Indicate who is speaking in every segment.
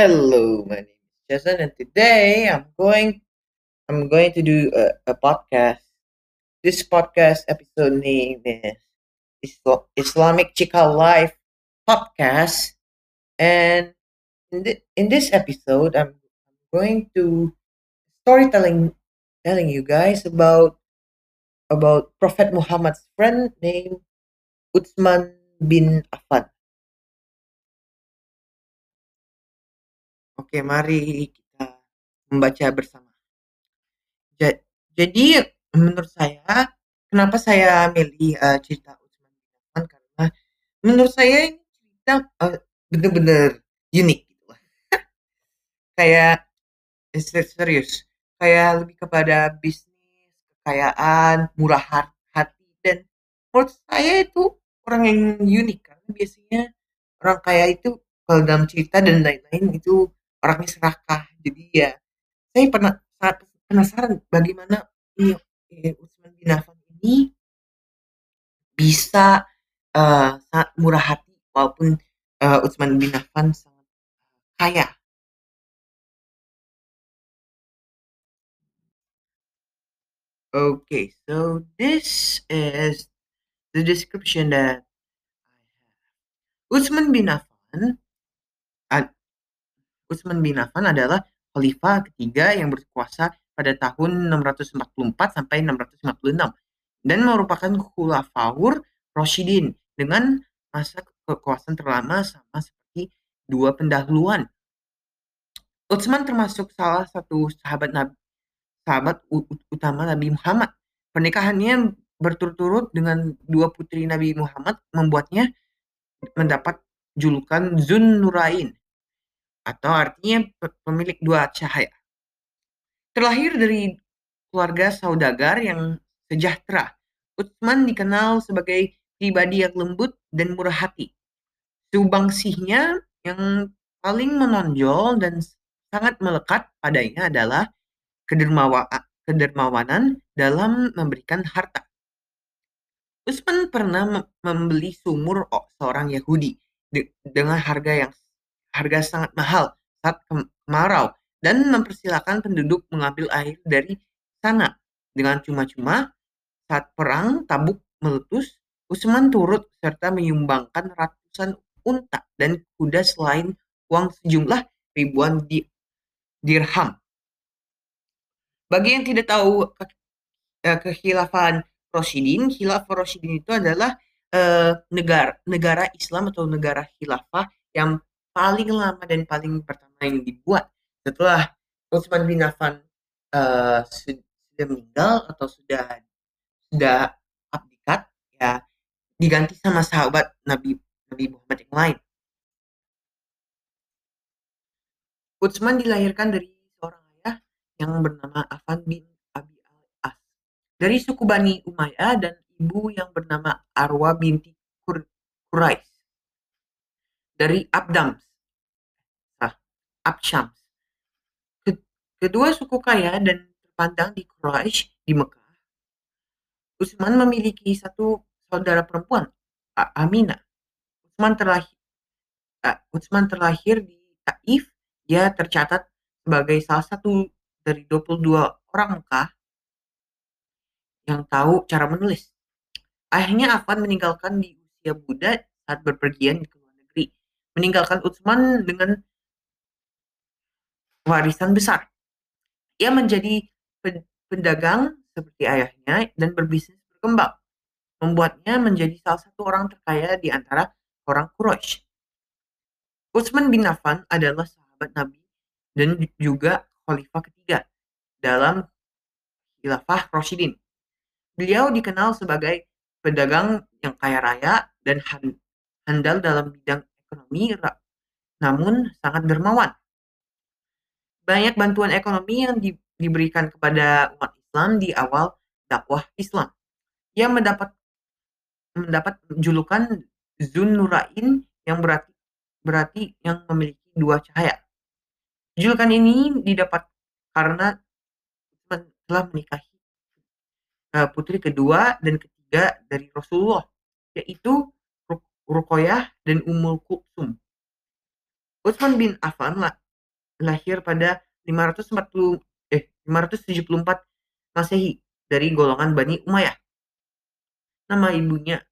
Speaker 1: Hello, my name is Jason, and today I'm going I'm going to do a, a podcast. This podcast episode name is Isla- Islamic Chikal Life Podcast, and in, thi- in this episode, I'm going to storytelling telling you guys about about Prophet Muhammad's friend named Utsman bin Affan. Oke, mari kita membaca bersama. Ja- Jadi menurut saya, kenapa saya milih eh, cerita Utsman bin Affan karena menurut saya ini cerita eh, bener-bener unik gitu lah. Kayak eh, ser- serius, kayak lebih kepada bisnis, kekayaan, murah hati dan menurut saya itu orang yang unik karena biasanya orang kaya itu kalau dalam cerita dan lain-lain itu orangnya serakah. Jadi ya saya pernah sangat penasaran bagaimana ini eh, Utsman bin Affan ini bisa eh, sangat murah hati walaupun eh, Utsman bin Affan sangat kaya. Okay, so this is the description that I have. Utsman bin Affan Utsman bin Affan adalah khalifah ketiga yang berkuasa pada tahun 644 sampai 656 dan merupakan khulafaur Rashidin dengan masa kekuasaan terlama sama seperti dua pendahuluan. Utsman termasuk salah satu sahabat Nabi, sahabat utama Nabi Muhammad. Pernikahannya berturut-turut dengan dua putri Nabi Muhammad membuatnya mendapat julukan Zun Nurain atau artinya pe- pemilik dua cahaya. Terlahir dari keluarga saudagar yang sejahtera, Utsman dikenal sebagai pribadi yang lembut dan murah hati. Subangsihnya yang paling menonjol dan sangat melekat padanya adalah kedermawa- kedermawanan dalam memberikan harta. Utsman pernah mem- membeli sumur seorang Yahudi de- dengan harga yang harga sangat mahal saat kem- kemarau dan mempersilahkan penduduk mengambil air dari sana dengan cuma-cuma saat perang Tabuk meletus Utsman turut serta menyumbangkan ratusan unta dan kuda selain uang sejumlah ribuan di- dirham. Bagi yang tidak tahu ke- eh, kekhilafan Rashidin, khilafah Rashidin itu adalah eh, negara negara Islam atau negara khilafah yang paling lama dan paling pertama yang dibuat setelah Utsman bin Affan su- sudah meninggal atau sudah sudah abdikat ya diganti sama sahabat Nabi Nabi Muhammad yang lain. Utsman dilahirkan dari seorang ayah yang bernama Affan bin Abi al-As dari suku Bani Umayyah dan ibu yang bernama Arwa binti Qur- Quraisy dari Abdams, ah, Kedua suku kaya dan terpandang di Quraisy di Mekah. Utsman memiliki satu saudara perempuan, A- Aminah. Utsman terlahir, Utsman terlahir di Taif. Dia tercatat sebagai salah satu dari 22 orang Mekah yang tahu cara menulis. Ayahnya Affan meninggalkan di usia muda saat berpergian ke meninggalkan Utsman dengan warisan besar. Ia menjadi pedagang seperti ayahnya dan berbisnis berkembang, membuatnya menjadi salah satu orang terkaya di antara orang Quraisy. Utsman bin Affan adalah sahabat Nabi dan juga khalifah ketiga dalam khilafah Rashidin. Beliau dikenal sebagai pedagang yang kaya raya dan han- handal dalam bidang ekonomi, namun sangat dermawan. Banyak bantuan ekonomi yang di- diberikan kepada umat Islam di awal dakwah Islam. Ia mendapat mendapat julukan Zun Nurain yang berarti berarti yang memiliki dua cahaya. Julukan ini didapat karena telah menikahi eh, putri kedua dan ketiga dari Rasulullah, yaitu Ruk- Ruqayyah dan Ummul Kulsum. Utsman bin Affan lah lahir pada 540 eh 574 Masehi dari golongan Bani Umayyah. Nama ibunya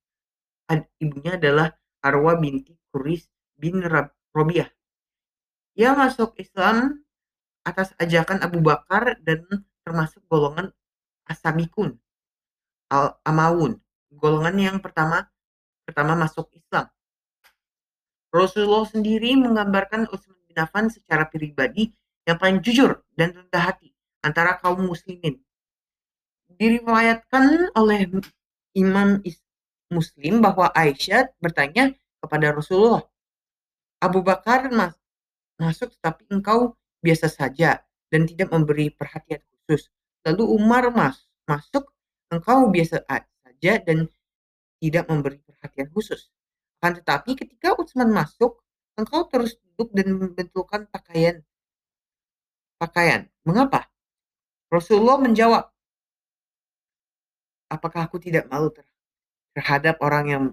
Speaker 1: ibunya adalah Arwa binti Kuris bin Robiah. Ia masuk Islam atas ajakan Abu Bakar dan termasuk golongan Asabikun Al-Amawun, golongan yang pertama pertama masuk Islam. Rasulullah sendiri menggambarkan Utsman bin Affan secara pribadi yang paling jujur dan rendah hati antara kaum muslimin. Diriwayatkan oleh Imam Muslim bahwa Aisyah bertanya kepada Rasulullah, Abu Bakar mas masuk tetapi engkau biasa saja dan tidak memberi perhatian khusus. Lalu Umar mas masuk, engkau biasa saja dan tidak memberi perhatian khusus. Akan tetapi ketika Utsman masuk, engkau terus duduk dan membentulkan pakaian. Pakaian. Mengapa? Rasulullah menjawab, apakah aku tidak malu terhadap orang yang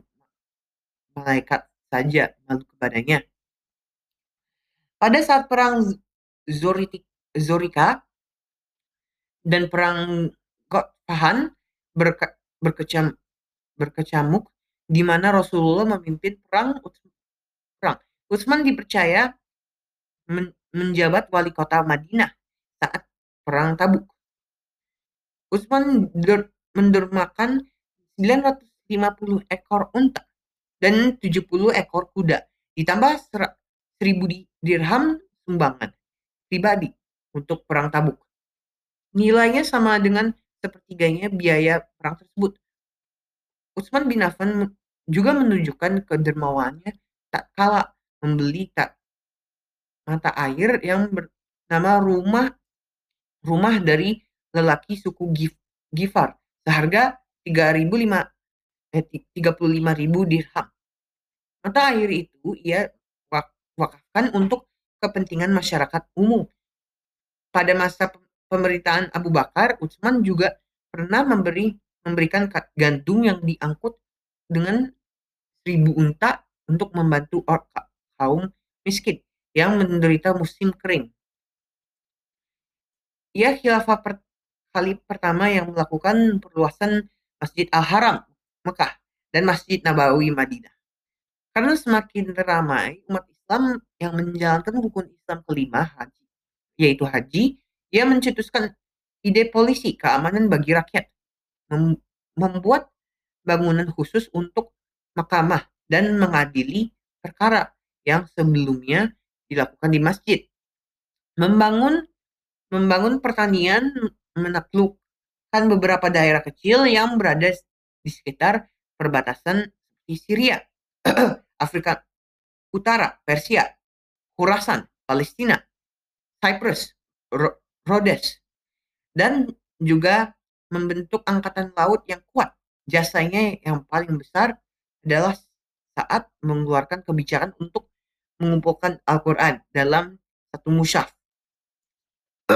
Speaker 1: malaikat saja malu kepadanya? Pada saat perang Zorika dan perang Gotfahan berke, berkecam, berkecamuk di mana Rasulullah memimpin perang perang. Utsman dipercaya men, menjabat wali kota Madinah saat perang Tabuk. Utsman mendermakan 950 ekor unta dan 70 ekor kuda ditambah 1000 dirham sumbangan pribadi untuk perang Tabuk. Nilainya sama dengan sepertiganya biaya perang tersebut. Utsman bin Affan juga menunjukkan kedermawannya tak kala membeli tak mata air yang bernama rumah rumah dari lelaki suku Gif, Gifar seharga 3.500 eh, 35.000 dirham. Mata air itu ia wakafkan untuk kepentingan masyarakat umum. Pada masa pemerintahan Abu Bakar, Utsman juga pernah memberi memberikan gandum yang diangkut dengan seribu unta untuk membantu kaum miskin yang menderita musim kering. Ia khilafah per, kali pertama yang melakukan perluasan Masjid Al-Haram Mekah dan Masjid Nabawi Madinah. Karena semakin ramai umat Islam yang menjalankan rukun Islam kelima haji, yaitu haji, ia mencetuskan ide polisi keamanan bagi rakyat mem membuat bangunan khusus untuk mahkamah dan mengadili perkara yang sebelumnya dilakukan di masjid. Membangun membangun pertanian menaklukkan beberapa daerah kecil yang berada di sekitar perbatasan di Syria, Afrika Utara, Persia, Khurasan, Palestina, Cyprus, Rhodes, dan juga membentuk angkatan laut yang kuat. Jasanya yang paling besar adalah saat mengeluarkan kebijakan untuk mengumpulkan Al-Quran dalam satu musyaf.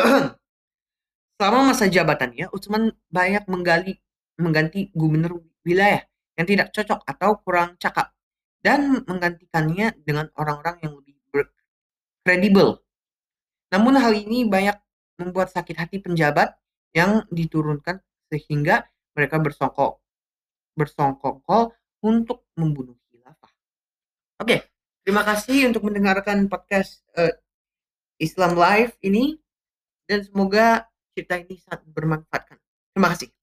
Speaker 1: Selama masa jabatannya, Utsman banyak menggali, mengganti gubernur wilayah yang tidak cocok atau kurang cakap dan menggantikannya dengan orang-orang yang lebih kredibel. Namun hal ini banyak membuat sakit hati penjabat yang diturunkan sehingga mereka bersongkok bersongkokol untuk membunuh khilafah. Oke, terima kasih untuk mendengarkan podcast uh, Islam Live ini dan semoga cerita ini sangat bermanfaat. Terima kasih.